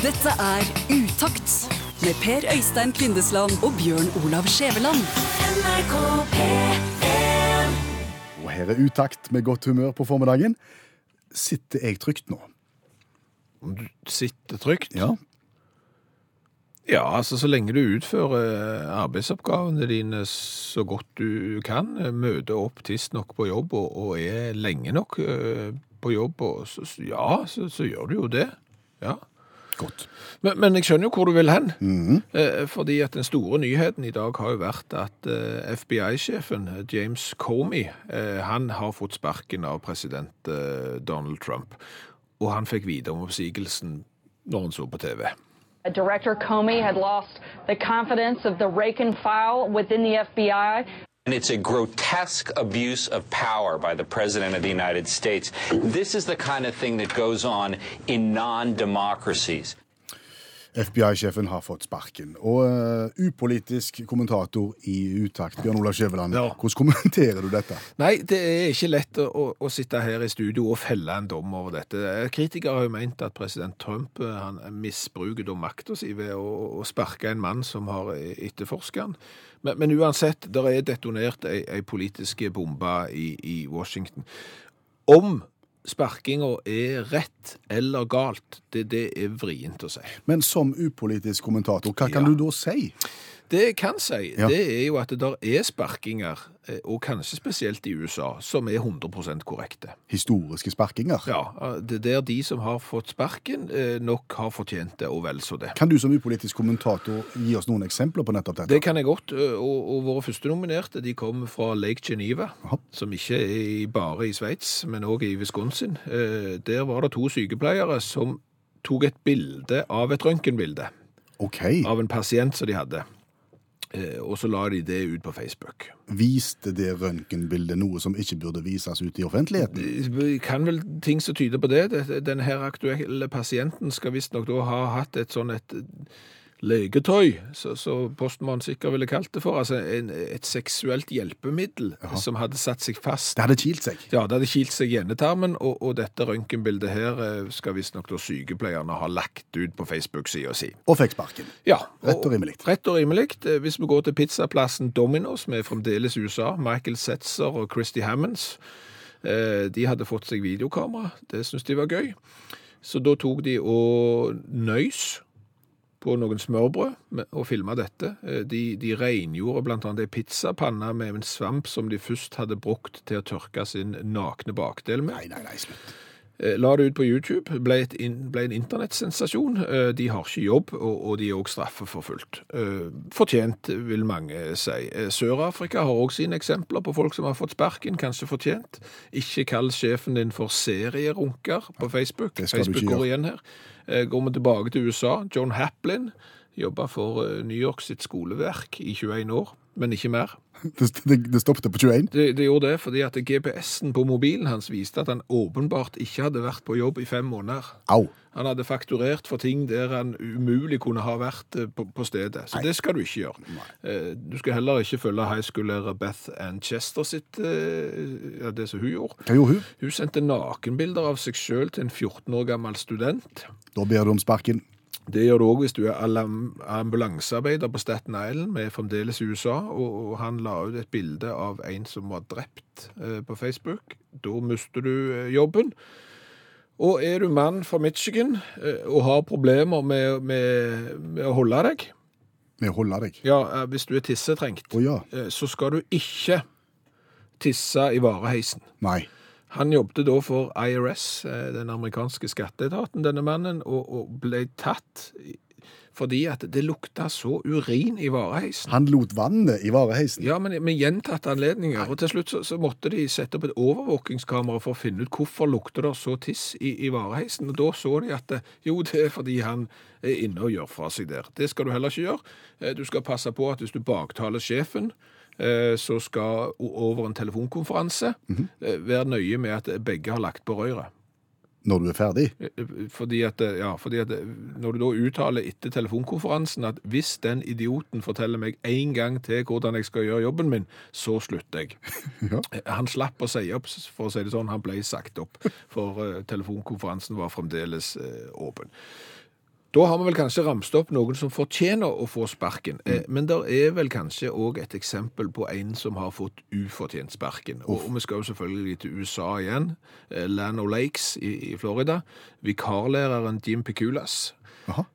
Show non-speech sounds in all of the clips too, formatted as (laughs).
Dette er Utakt med Per Øystein Kvindesland og Bjørn Olav Skjæveland. Og her er utakt med godt humør på formiddagen. Sitter jeg trygt nå? Du sitter trygt? Ja. Ja, altså så lenge du utfører arbeidsoppgavene dine så godt du kan, møter opp tidsnok på jobb og, og er lenge nok eh, på jobb, og så, så- ja, så, så gjør du jo det. Ja. Godt. Men, men jeg skjønner jo hvor du vil hen. Eh, fordi at den store nyheten i dag har jo vært at eh, FBI-sjefen James Comey, eh, han har fått sparken av president eh, Donald Trump. Og han fikk vite om oppsigelsen når han så på TV. Director Comey had lost the confidence of the rake and file within the FBI. And it's a grotesque abuse of power by the President of the United States. This is the kind of thing that goes on in non democracies. FBI-sjefen har fått sparken. Og uh, upolitisk kommentator i Utakt, Bjørn Olav Skjæveland. Ja. Hvordan kommenterer du dette? Nei, det er ikke lett å, å, sitte her i studio og felle en dom over dette. Kritikere har jo ment at president Trump eh, han misbruker da makta si ved å, å sparke en mann som har etterforsket han. Men, men uansett, det er detonert ei, ei politisk bombe i, i Washington. Om sparkinga er rett eller galt, det, det er vrient å si. Men som upolitisk kommentator, hva kan Ja. du da si? Det jeg kan si, Ja. det er jo at det der er sparkinger, eh, og kanskje spesielt i USA, som er 100% korrekte. Historiske sparkinger? Ja, det er der de som har fått sparken, eh, nok har fortjent det, og vel så det. Kan du som upolitisk kommentator gi oss noen eksempler på nettopp dette? Det kan jeg godt, og, og våre første nominerte de kom fra Lake Geneva, Jaha. som ikke er i- bare i Sveits, men også i Wisconsin. Eh, Der var det to sykepleiere som tok et bilde av et røntgenbilde OK. av en pasient som de hadde. Eh, Og så la de det ut på Facebook. Viste det røntgenbildet noe som ikke burde vises ut i offentligheten? Det kan vel ting som tyder på det. Det- Den her aktuelle pasienten skal visstnok da ha hatt et sånn et legetøy, så, så postmannen sikkert ville kalt det for, altså en, et seksuelt hjelpemiddel som hadde satt seg fast. Det hadde kilt seg. Ja, det hadde kilt seg i endetarmen, og, og dette røntgenbildet her eh, skal visstnok sykepleierne ha lagt ut på Facebook-sida si. Og fikk sparken. Ja. Rett og rimelig. Rett og rimelig. Eh, Hvis vi går til pizzaplassen Domino's, med fremdeles USA, Michael Setzer og Christy Hammonds, eh, de hadde fått seg videokamera. Det syntes de var gøy. Så da tok de og nøys på noen smørbrød og filma dette. Eh, De, de rengjorde annet ei pizzapanne med en svamp som de først hadde brukt til å tørke sin nakne bakdel med. Nei, nei, nei, slutt. Eh, La det ut på YouTube, ble, et in, ble en internettsensasjon. Eh, De har ikke jobb, og, og de er også straffeforfulgt. Fortjent, vil mange si. Sør-Afrika har også sine eksempler på folk som har fått sparken, kanskje fortjent. Ikke kall sjefen din for serierunker på Facebook. Facebook går igjen her. Eh, Går vi tilbake til USA, John Haplin jobba for eh, New York sitt skoleverk i 21 år, men ikke mer. Det, det, det stoppet på 21. Det, det gjorde det fordi at GPS-en på mobilen hans viste at han åpenbart ikke hadde vært på jobb i fem måneder. Au. Han hadde fakturert for ting der han umulig kunne ha vært eh, på, på stedet. Så det skal du ikke gjøre. Nei. Du skal heller ikke følge high school-lærer Beth Ann Chester sitt, ja, det som hun gjorde. Hva gjorde hun? Hun sendte nakenbilder av seg sjøl til en 14 år gammel student. Da ber du om sparken. Det gjør du òg hvis du er ambulansearbeider på Staten Island, vi er fremdeles i USA, og, han la ut et bilde av en som var drept eh, på Facebook. Da mister du eh, jobben. Og er du mann fra Michigan eh, og har problemer med, med, med å holde deg, Med å holde deg. ja, hvis du er tissetrengt, oh, ja. så skal du ikke tisse i vareheisen. Nei. Han jobbet da for IRS, eh, den amerikanske skatteetaten, denne mannen, og, og ble tatt fordi at det lukta så urin i vareheisen. Han lot vannet i vareheisen. Ja, men med gjentatte anledninger. Og til slutt så, så måtte de sette opp et overvåkingskamera for å finne ut hvorfor lukter det så tiss i, i vareheisen. Og da så de at det, jo, det er fordi han er inne og gjør fra seg der. Det skal du heller ikke gjøre. Eh, Du skal passe på at hvis du baktaler sjefen, eh, så skal over en telefonkonferanse eh, være nøye med at begge har lagt på røret. Når du er ferdig. Fordi at, ja, fordi at når du da uttaler etter telefonkonferansen at hvis den idioten forteller meg en gang til hvordan jeg skal gjøre jobben min, så slutter jeg. (laughs) Ja. Han slapp å si opp, for å si det sånn, han ble sagt opp, for eh, telefonkonferansen var fremdeles eh, åpen. Da har vi vel kanskje ramst opp noen som fortjener å få sparken. Mm. men det er vel kanskje òg et eksempel på en som har fått ufortjent sparken. Og, og vi skal jo selvfølgelig til USA igjen. Land Lano Lakes i, i Florida. Vikarlæreren Jim Piculas. Aha.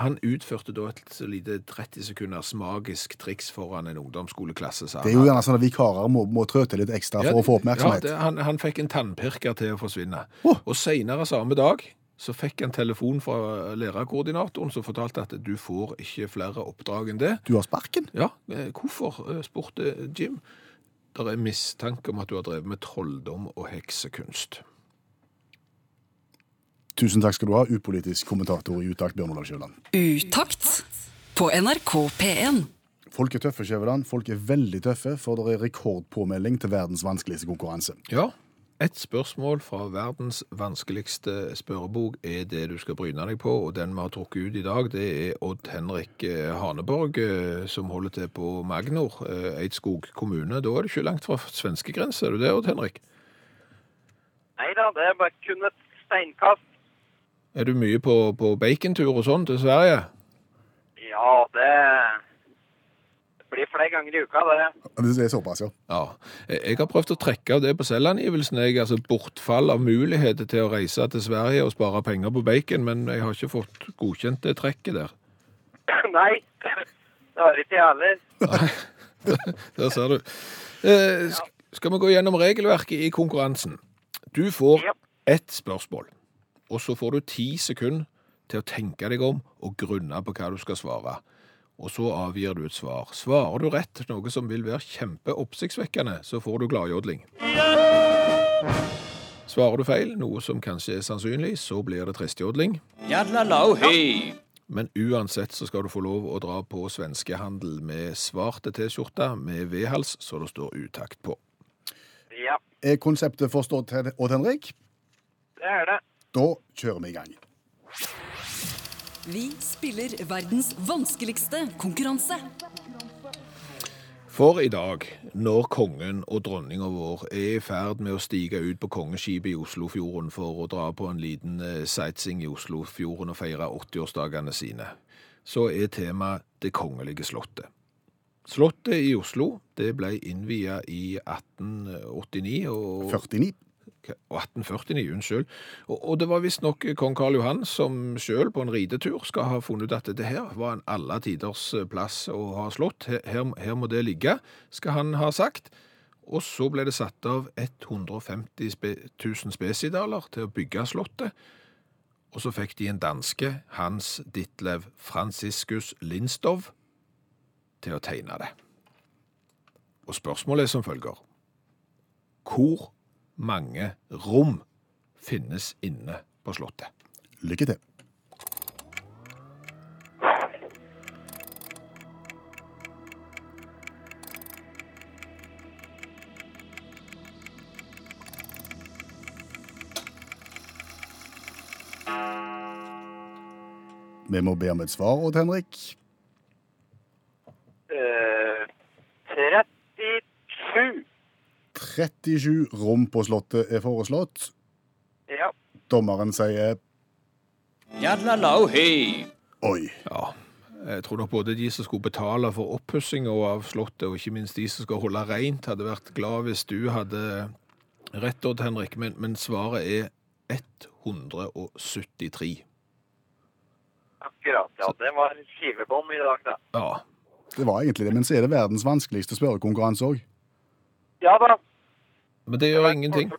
Han utførte da et lite 30 sekunders magisk triks foran en ungdomsskoleklasse. Det er jo gjerne sånn at vikarer må, må trø til litt ekstra for å få oppmerksomhet. Ja, det, han, han fikk en tannpirker til å forsvinne. Oh. Og senere samme dag så fikk han telefon fra lærerkoordinatoren som fortalte at du får ikke flere oppdrag enn det. Du har sparken? Ja, eh, hvorfor, eh, spurte Jim. Det er mistanke om at du har drevet med trolldom og heksekunst. Tusen takk skal du ha, upolitisk kommentator i Utakt, Bjørn Olav Skjæveland. Utakt på NRK P1. Folk er tøffe, Skjæveland. Folk er veldig tøffe, for det er rekordpåmelding til verdens vanskeligste konkurranse. Ja, et spørsmål fra verdens vanskeligste spørrebok er det du skal bryne deg på, og den vi har trukket ut i dag, det er Odd Henrik eh, Haneborg, eh, som holder til på Magnor, eh, Eidskog kommune. Da er du ikke langt fra svenskegrensa, er du det, Odd Henrik? Nei da, det er bare kun et steinkast. Er du mye på, på bacontur og sånn til Sverige? Ja, det det blir flere ganger i uka, det. Det er såpass, ja. Ja. Jeg har prøvd å trekke av det på selvangivelsen, jeg, altså bortfall av muligheter til å reise til Sverige og spare penger på bacon, men jeg har ikke fått godkjent det trekket der. (laughs) Nei, det har ikke jeg heller. (laughs) Der ser du. Eh, sk- skal vi gå gjennom regelverket i konkurransen? Du får Ja. ett spørsmål, og så får du ti sekunder til å tenke deg om og grunne på hva du skal svare. Og så avgir du et svar. Svarer du rett, noe som vil være kjempeoppsiktsvekkende, så får du gladjodling. Svarer du feil, noe som kanskje er sannsynlig, så blir det tristjodling. Men uansett så skal du få lov å dra på svenskehandel med svarte T-skjorter med V-hals, så det står utakt på. Ja, Er konseptet forstått, Odd Henrik? det er det. Da kjører vi i gang. Vi spiller verdens vanskeligste konkurranse. For i dag, når kongen og dronninga vår er i ferd med å stige ut på kongeskipet i Oslofjorden for å dra på en liten eh, sightseeing i Oslofjorden og feire 80-årsdagene sine, så er temaet Det kongelige slottet. Slottet i Oslo det ble innvia i 1889 og 49. og 1849, unnskyld. Og, og det var visstnok kong Karl Johan som sjøl på en ridetur skal ha funnet ut at dette her var en alle tiders plass å ha slått. Her, her, må det ligge, skal han ha sagt. Og så ble det satt av 150 spe, 000 spesidaler til å bygge slottet. Og så fikk de en danske, Hans Ditlev Franciscus Lindstov, til å tegne det. Og spørsmålet er som følger. Hvor mange rom finnes inne på Slottet? Lykke til. Vi må be om et svar, Odd Henrik. Eh, 37. 37 rom på Slottet er foreslått. Ja, Dommeren sier oi. Ja, jeg tror nok både de som skulle betale for oppussinga av Slottet, og ikke minst de som skal holde rent, hadde vært glad hvis du hadde rett, Odd Henrik, men, men svaret er 173. akkurat. Ja, det var skivebom i dag, da. Ja, Det var egentlig det, men så er det verdens vanskeligste spørrekonkurranse òg. Ja da. Men det gjør ingenting.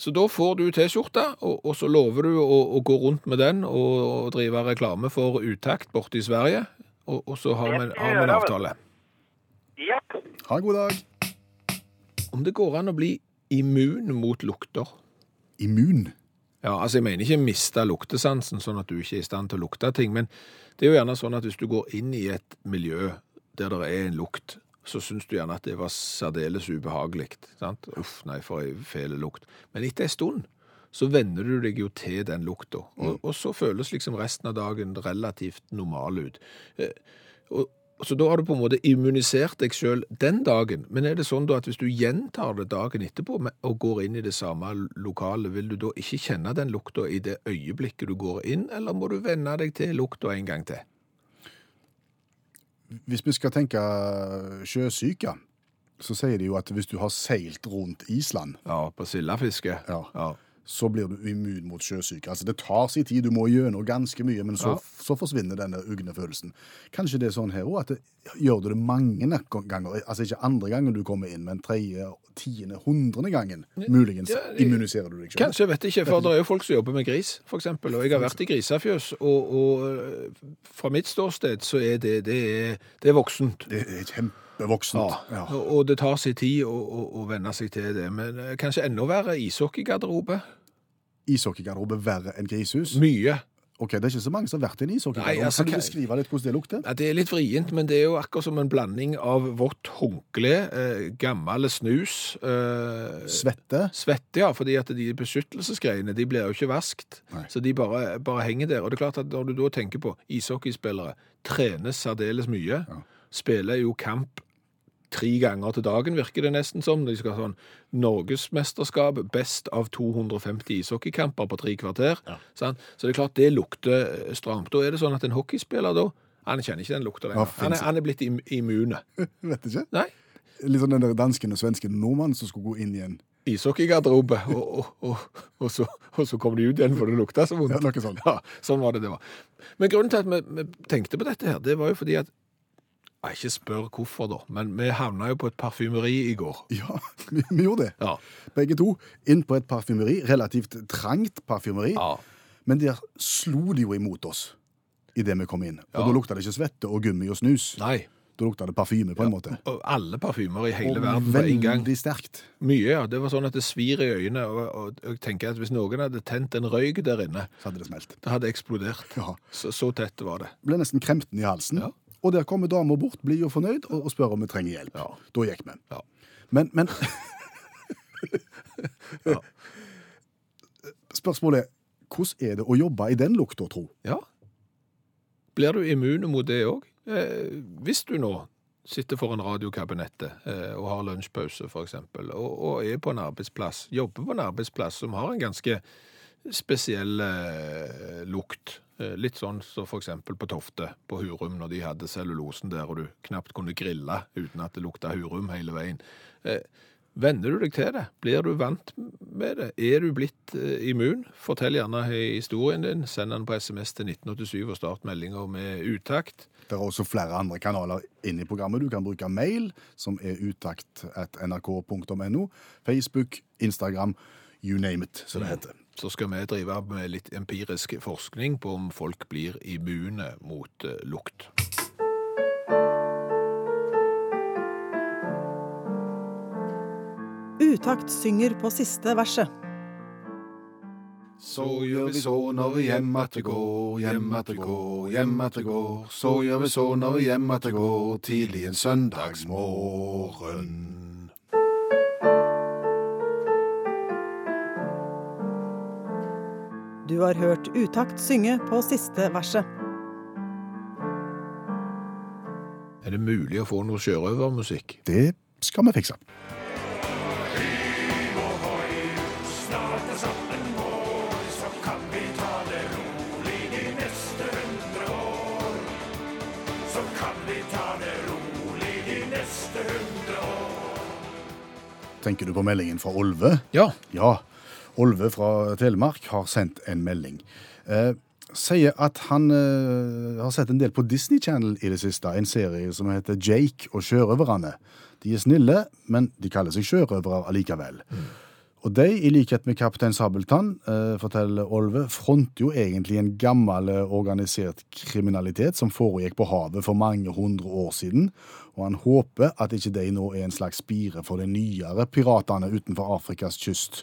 Så da får du T-skjorte, og, og så lover du å, å gå rundt med den og, og drive reklame for utakt borte i Sverige, og, og så har vi, har vi en avtale. Ja. Ha en god dag. Om det går an å bli immun mot lukter? Immun. Ja, altså jeg mener ikke miste luktesansen sånn at du ikke er i stand til å lukte ting, men det er jo gjerne sånn at hvis du går inn i et miljø der det er en lukt, så syns du gjerne at det var særdeles ubehagelig. Sant? Uff, nei, for ei fæl lukt. Men etter en stund så venner du deg jo til den lukta, og, og så føles liksom resten av dagen relativt normal ut. Eh, Og Så da har du på en måte immunisert deg sjøl den dagen. Men er det sånn da at hvis du gjentar det dagen etterpå og går inn i det samme lokalet, vil du da ikke kjenne den lukta i det øyeblikket du går inn, eller må du venne deg til lukta en gang til? Hvis vi skal tenke sjøsyke, så sier de jo at hvis du har seilt rundt Island, Ja, på sildefiske. Ja. ja. Så blir du immun mot sjøsyke. Altså Det tar sin tid, du må gjennom ganske mye, men så, Ja. så forsvinner denne ugne følelsen. Kanskje det er sånn her òg, at det, gjør du det mange ganger, altså ikke andre gangen du kommer inn, men tredje, tiende, hundrede gangen, muligens Ja, det- immuniserer du deg sjøl. Kanskje, jeg vet ikke, for det er jo folk som jobber med gris, eksempel, og jeg har vært i grisefjøs, og, og øh, fra mitt ståsted så er det, det, er, det er voksent. Det er kjempevoksent. Ja. Og, det tar sin tid å, å, å venne seg til det, men øh, kanskje enda verre ishockeygarderobe. Ishockeygarderobe verre enn grishus? Mye. Ok, Det er ikke så mange som har vært i en ishockeygarderobe. Altså, kan du beskrive litt hvordan det lukter? Ja, det er litt vrient, men det er jo akkurat som en blanding av vått håndkle, eh, gammel snus, eh, Svette? svette, ja, fordi at de beskyttelsesgreiene, de blir jo ikke vaskt, Nei. så de bare, bare henger der. Og det er klart at når du da tenker på ishockeyspillere, trener særdeles mye, spiller jo kamp tre ganger til dagen, virker det nesten som. De skal ha sånn Norgesmesterskap, best av 250 ishockeykamper på tre kvarter. sant? Så det er klart det lukter eh, stramt. Da er det sånn at en hockeyspiller da, han kjenner ikke den lukta lenger. Han er, han er blitt immune. (laughs) Vet ikke. Nei, Litt sånn den der dansken og svensken nordmannen som skulle gå inn i en ishockeygarderobe, (laughs) og, og, og, og, så, og så kom de ut igjen, for det lukta så vondt. Ja, sånt. Ja, sånn var det det var. Men grunnen til at vi, vi tenkte på dette her, det var jo fordi at jeg ikke spør hvorfor da, men vi havna jo på et parfymeri i går. Ja, (laughs) vi, vi gjorde det. Ja. Begge to. Inn på et parfymeri. Relativt trangt parfymeri. Ja. Men der slo de jo imot oss idet vi kom inn. Og Ja. da lukta det ikke svette og gummi og snus. Nei. Da lukta det parfyme, på en måte. Og alle parfymer i hele Og verden på en gang. veldig sterkt. Mye, ja. Det var sånn at det svir i øynene, og, og jeg tenker at hvis noen hadde tent en røyk der inne, Så hadde det smelt. det hadde eksplodert. Ja. Så, så tett var det. Ble nesten kremten i halsen. Ja. Og der kommer dama bort, blid og fornøyd, og, og spør om vi trenger hjelp. Ja. Da gikk vi. Ja. Men, men (laughs) Spørsmålet er hvordan er det å jobbe i den lukta, tro? Ja. Blir du immun mot det òg? Eh, hvis du nå sitter foran radiokabinettet eh, og har lunsjpause, f.eks., og, og er på en arbeidsplass, jobber på en arbeidsplass som har en ganske spesiell eh, lukt. Eh, litt sånn som f.eks. på Tofte, på Hurum, når de hadde cellulosen der, og du knapt kunne grille uten at det lukta Hurum hele veien. Eh, Venner du deg til det? Blir du vant med det? Er du blitt eh, immun? Fortell gjerne historien din. Send den på SMS til 1987 og start meldinga med utakt. Det er også flere andre kanaler inne i programmet. Du kan bruke mail, som er utakt.nrk.no. Facebook, Instagram, you name it, som det heter. Så skal vi drive med litt empirisk forskning på om folk blir immune mot eh, lukt. Utakt synger på siste verset. Så gjør vi så når vi hjem at det går, hjem at det går, hjem at det går. Så gjør vi så når vi hjem at det går, tidlig en søndagsmorgen. Du har hørt Utakt synge på siste verset. Er det mulig å få noe sjørøvermusikk? Det skal vi fikse. Tenker du på meldingen fra Olve? Ja. Ja. Olve fra Telemark har sendt en melding. Eh, sier at han eh, har sett en del på Disney Channel i det siste. En serie som heter Jake og sjørøverne. De er snille, men de kaller seg sjørøvere allikevel. Og de, i likhet med kaptein Sabeltann, eh, forteller Olve, fronter jo egentlig en gammel eh, organisert kriminalitet som foregikk på havet for mange hundre år siden. Og han håper at ikke de nå er en slags spire for de nyere piratene utenfor Afrikas kyst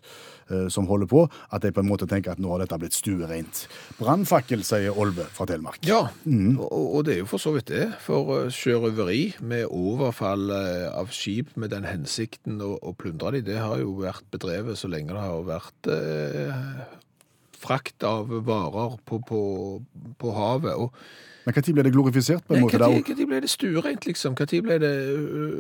eh, som holder på. At de på en måte tenker at nå har dette blitt stuereint. Brannfakkel, sier Olve fra Telemark. Ja, og, og det er jo for så vidt det. For eh, sjørøveri med overfall eh, av skip med den hensikten å, å plundre de, det har jo vært bedrevet så lenge det har vært eh, frakt av varer på, på, på havet. og Men når ble det glorifisert på en måte? Når ble det stuereint, liksom? Når ble det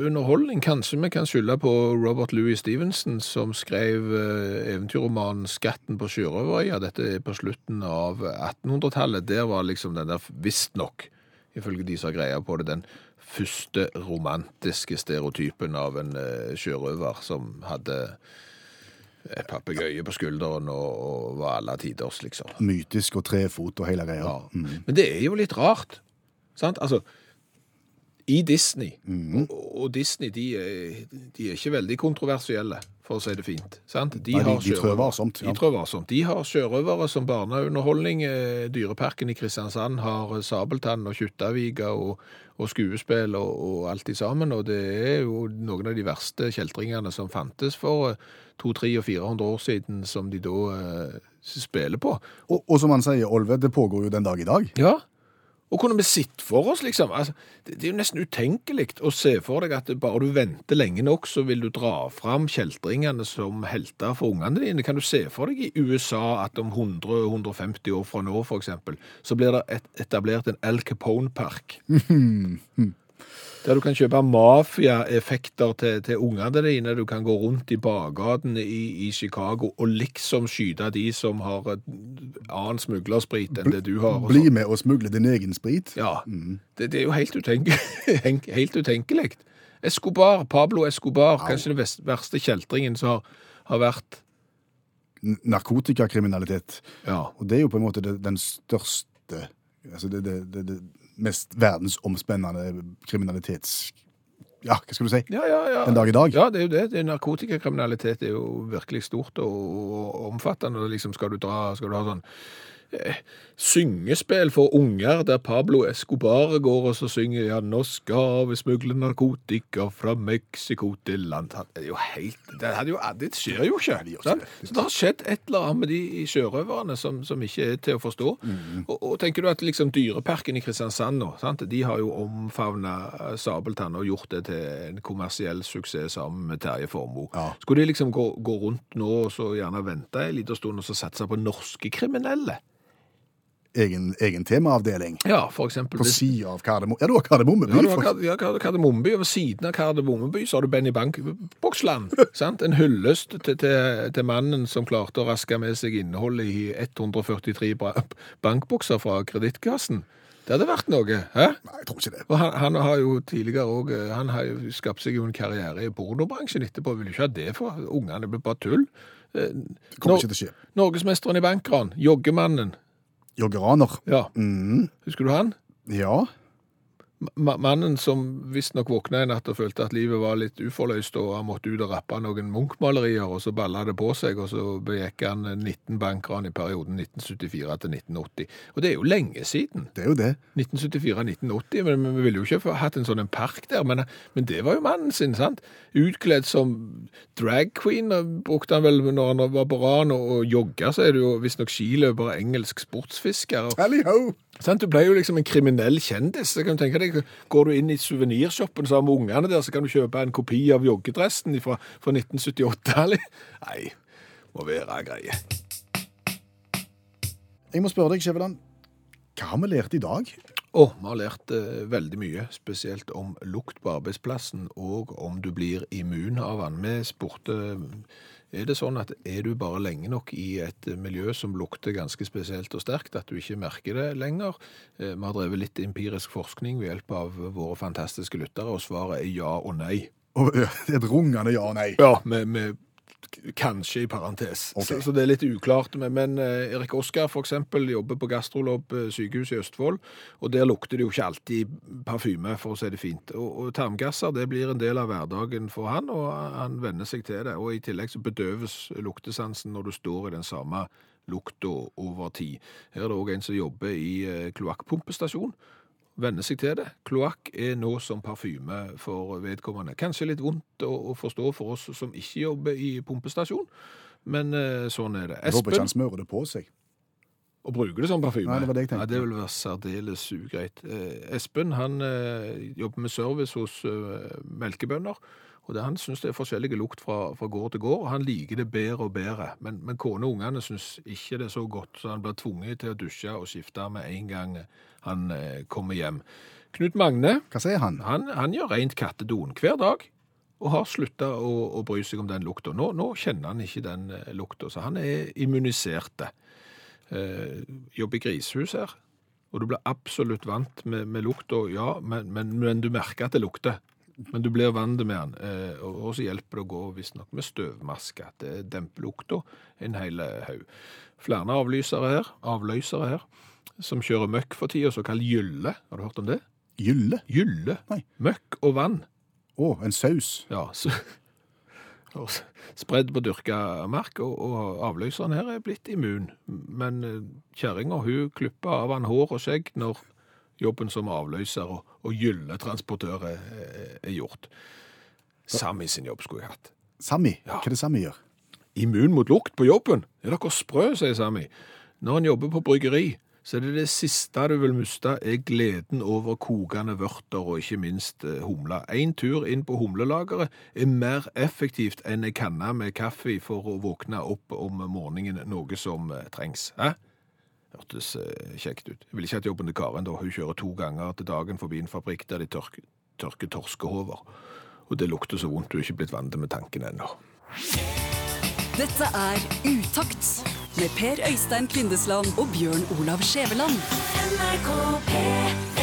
underholdning? Kanskje vi kan skylde på Robert Louis Stevenson, som skrev eventyrromanen 'Skatten på sjørøverøya'. Dette er på slutten av 1800-tallet. Der var liksom den der, visstnok, ifølge de som har greia på det, den første romantiske stereotypen av en sjørøver som hadde papegøye på skulderen og, og var alle tiders, liksom. Mytisk og trefot og hele greia. Ja. Mm. Men det er jo litt rart. Sant? Altså, i Disney, mm. og, og Disney de de er ikke veldig kontroversielle, for å si det fint. Sant? Nei, de- har de trør varsomt, ja. De trør varsomt. De har sjørøvere som barneunderholdning. Eh, Dyreparken i Kristiansand har eh, Sabeltann og Kjuttaviga og, og skuespill og, og alt i sammen. Og det er jo noen av de verste kjeltringene som fantes for to, 200, 300 og 400 år siden, som de da eh, spiller på. Og, og som han sier, Olve, det pågår jo den dag i dag. Ja. Og kunne vi sett for oss, liksom altså, det, det er jo nesten utenkelig å se for deg at bare du venter lenge nok, så vil du dra fram kjeltringene som helter for ungene dine. Kan du se for deg i USA at om 100-150 år fra nå, eksempel, så blir det et, etablert en Al Capone-park? (laughs) Der du kan kjøpe mafiaeffekter til, til ungene dine. Du kan gå rundt i bakgatene i, i Chicago og liksom skyte de som har annen smuglersprit enn det du har. Bli med og smugle din egen sprit. Ja, det, det er jo helt, utenke, (laughs) helt utenkelig. Escobar, Pablo Escobar, kanskje den verste kjeltringen som har, har vært Narkotikakriminalitet. Ja. Og det er jo på en måte den største altså det, det, det mest verdensomspennende kriminalitets... Ja, hva skal du si? Ja, ja, ja. Den dag i dag. Ja, det er jo det. det er narkotikakriminalitet er jo virkelig stort og, og omfattende. Liksom skal du dra, skal du ha sånn syngespill for unger der Pablo Escobar går og så synger ja, nå skal vi smugle narkotika fra Mexico til land. Det er jo helt, det, jo, det skjer jo ikke. sant? Så det har skjedd et eller annet med de sjørøverne som, som ikke er til å forstå. Mm. Og, og tenker du at liksom Dyreparken i Kristiansand nå, sant? de har jo omfavna Sabeltann og gjort det til en kommersiell suksess sammen med Terje Formoe. Ja. Skulle de liksom gå, gå rundt nå og så gjerne vente en liten stund og så satse på norske kriminelle? Egen, egen temaavdeling. Ja, for eksempel. På hvis- sida av Kardemomme. Ja, du har Kardemommeby. Ja, for- ja, Kard- Kardemommeby, og ved siden av Kardemommeby så har du Benny Bank Boksland. (laughs) sant? En hyllest til, til, til mannen som klarte å raske med seg innholdet i 143 bra- bankbokser fra kredittkassen. Det hadde vært noe, hæ? Nei, jeg tror ikke det. Og han, han har jo tidligere òg Han har jo skapt seg jo en karriere i pornobransjen etterpå. Vil du ikke ha det for ungene. Det blir bare tull. Eh, Det kommer Nor- ikke til å skje. Norgesmesteren i bankran, Joggemannen. Joggeraner. Ja, Mm, husker du han? ja. Ma- Mannen som visstnok våkna i natt og følte at livet var litt uforløst, og han måtte ut og rappe noen Munch-malerier, og så balla det på seg, og så begikk han 19 bankran i perioden 1974 til 1980. Og det er jo lenge siden. Det er jo det. 1974-1980, men vi ville jo ikke hatt en sånn en park der, men, men det var jo mannen sin, sant? Utkledd som drag queen, brukte han vel når han var på ran, og, og jogga, så er det jo visstnok skiløper engelsk sportsfisker. Og, ho! Sant? Du ble jo liksom en kriminell kjendis. Så kan du tenke deg, Går du inn i suvenirshoppen sammen med ungene der, så kan du kjøpe en kopi av joggedressen fra, fra 1978. eller? Nei, må være greie. Jeg må spørre deg, Skjæveland. Hva har vi lært i dag? Å, vi har lært eh, veldig mye, spesielt om lukt på arbeidsplassen, og om du blir immun av den. Vi spurte er det sånn at er du bare lenge nok i et miljø som lukter ganske spesielt og sterkt, at du ikke merker det lenger? Eh, Vi har drevet litt empirisk forskning ved hjelp av våre fantastiske lyttere, og svaret er ja og nei. Det et rungende ja og nei. Ja, med, med kanskje i parentes. Okay. Så, så det er litt uklart. Men, men eh, Erik Oskar for eksempel jobber på Gastrolab eh, sykehus i Østfold, og der lukter det jo ikke alltid parfyme, for å si det fint. Og, og tarmgasser det blir en del av hverdagen for han, og han venner seg til det. Og i tillegg så bedøves luktesansen når du står i den samme lukta over tid. Her er det òg en som jobber i eh, kloakkpumpestasjon venne seg til det. Kloakk er nå som parfyme for vedkommende. Kanskje litt vondt å, å forstå for oss som ikke jobber i pumpestasjon, men eh, sånn er det. Jeg håper ikke han smører det på seg. og bruker det som parfyme? Nei, det var det jeg tenkte. Ja, det vil være særdeles ugreit. Eh, Espen han eh, jobber med service hos eh, melkebønder, Og det, Han syns det er forskjellige lukt fra, fra gård til gård, og han liker det bedre og bedre. Men, men kone og ungene syns ikke det er så godt, så han blir tvunget til å dusje og skifte med en gang han eh, kommer hjem. Knut Magne Hva sier han? han, han gjør rent kattedoen hver dag, og har slutta å, å bry seg om den lukta. Nå, nå kjenner han ikke den eh, lukta, så han er immunisert. Eh, jobber i grisehus her, og du blir absolutt vant med, med lukta, ja, men, men, men du merker at det lukter. Men du blir vant med den, eh, og så hjelper det å gå visstnok med støvmaske. Det demper lukta en hel haug. Flere avlysere her, avløsere her, som kjører møkk for tida, såkalt gylle. Har du hørt om det? Gylle? Gylle. Nei. Møkk og vann. Å, en saus. Ja, så, (laughs) spredd på dyrka mark, og, og avløseren her er blitt immun. Men eh, kjerringa, klipper av han hår og skjegg når jobben som avløser og, og gylletransportør er, er gjort. Sami sin jobb skulle jeg hatt. Sami. Ja. Hva er det Sami gjør? Immun mot lukt på jobben? Er dere sprø, sier Sami. Når en jobber på bryggeri, så er det det siste du vil miste, er gleden over kokende vørter og ikke minst eh, humle. En tur inn på humlelageret er mer effektivt enn ei kanne med kaffe for å våkne opp om morgenen, noe som eh, trengs. Hæ? Hørtes eh, kjekt ut. Jeg vil ikke hatt jobben til Karen da. Hun kjører to ganger til dagen forbi en fabrikk der de tørker, tørker torskehover. Og det lukter så vondt du er ikke blitt vant med tanken ennå. Dette er Utakt med Per Øystein Kvindesland og Bjørn Olav Skjæveland. NRK P3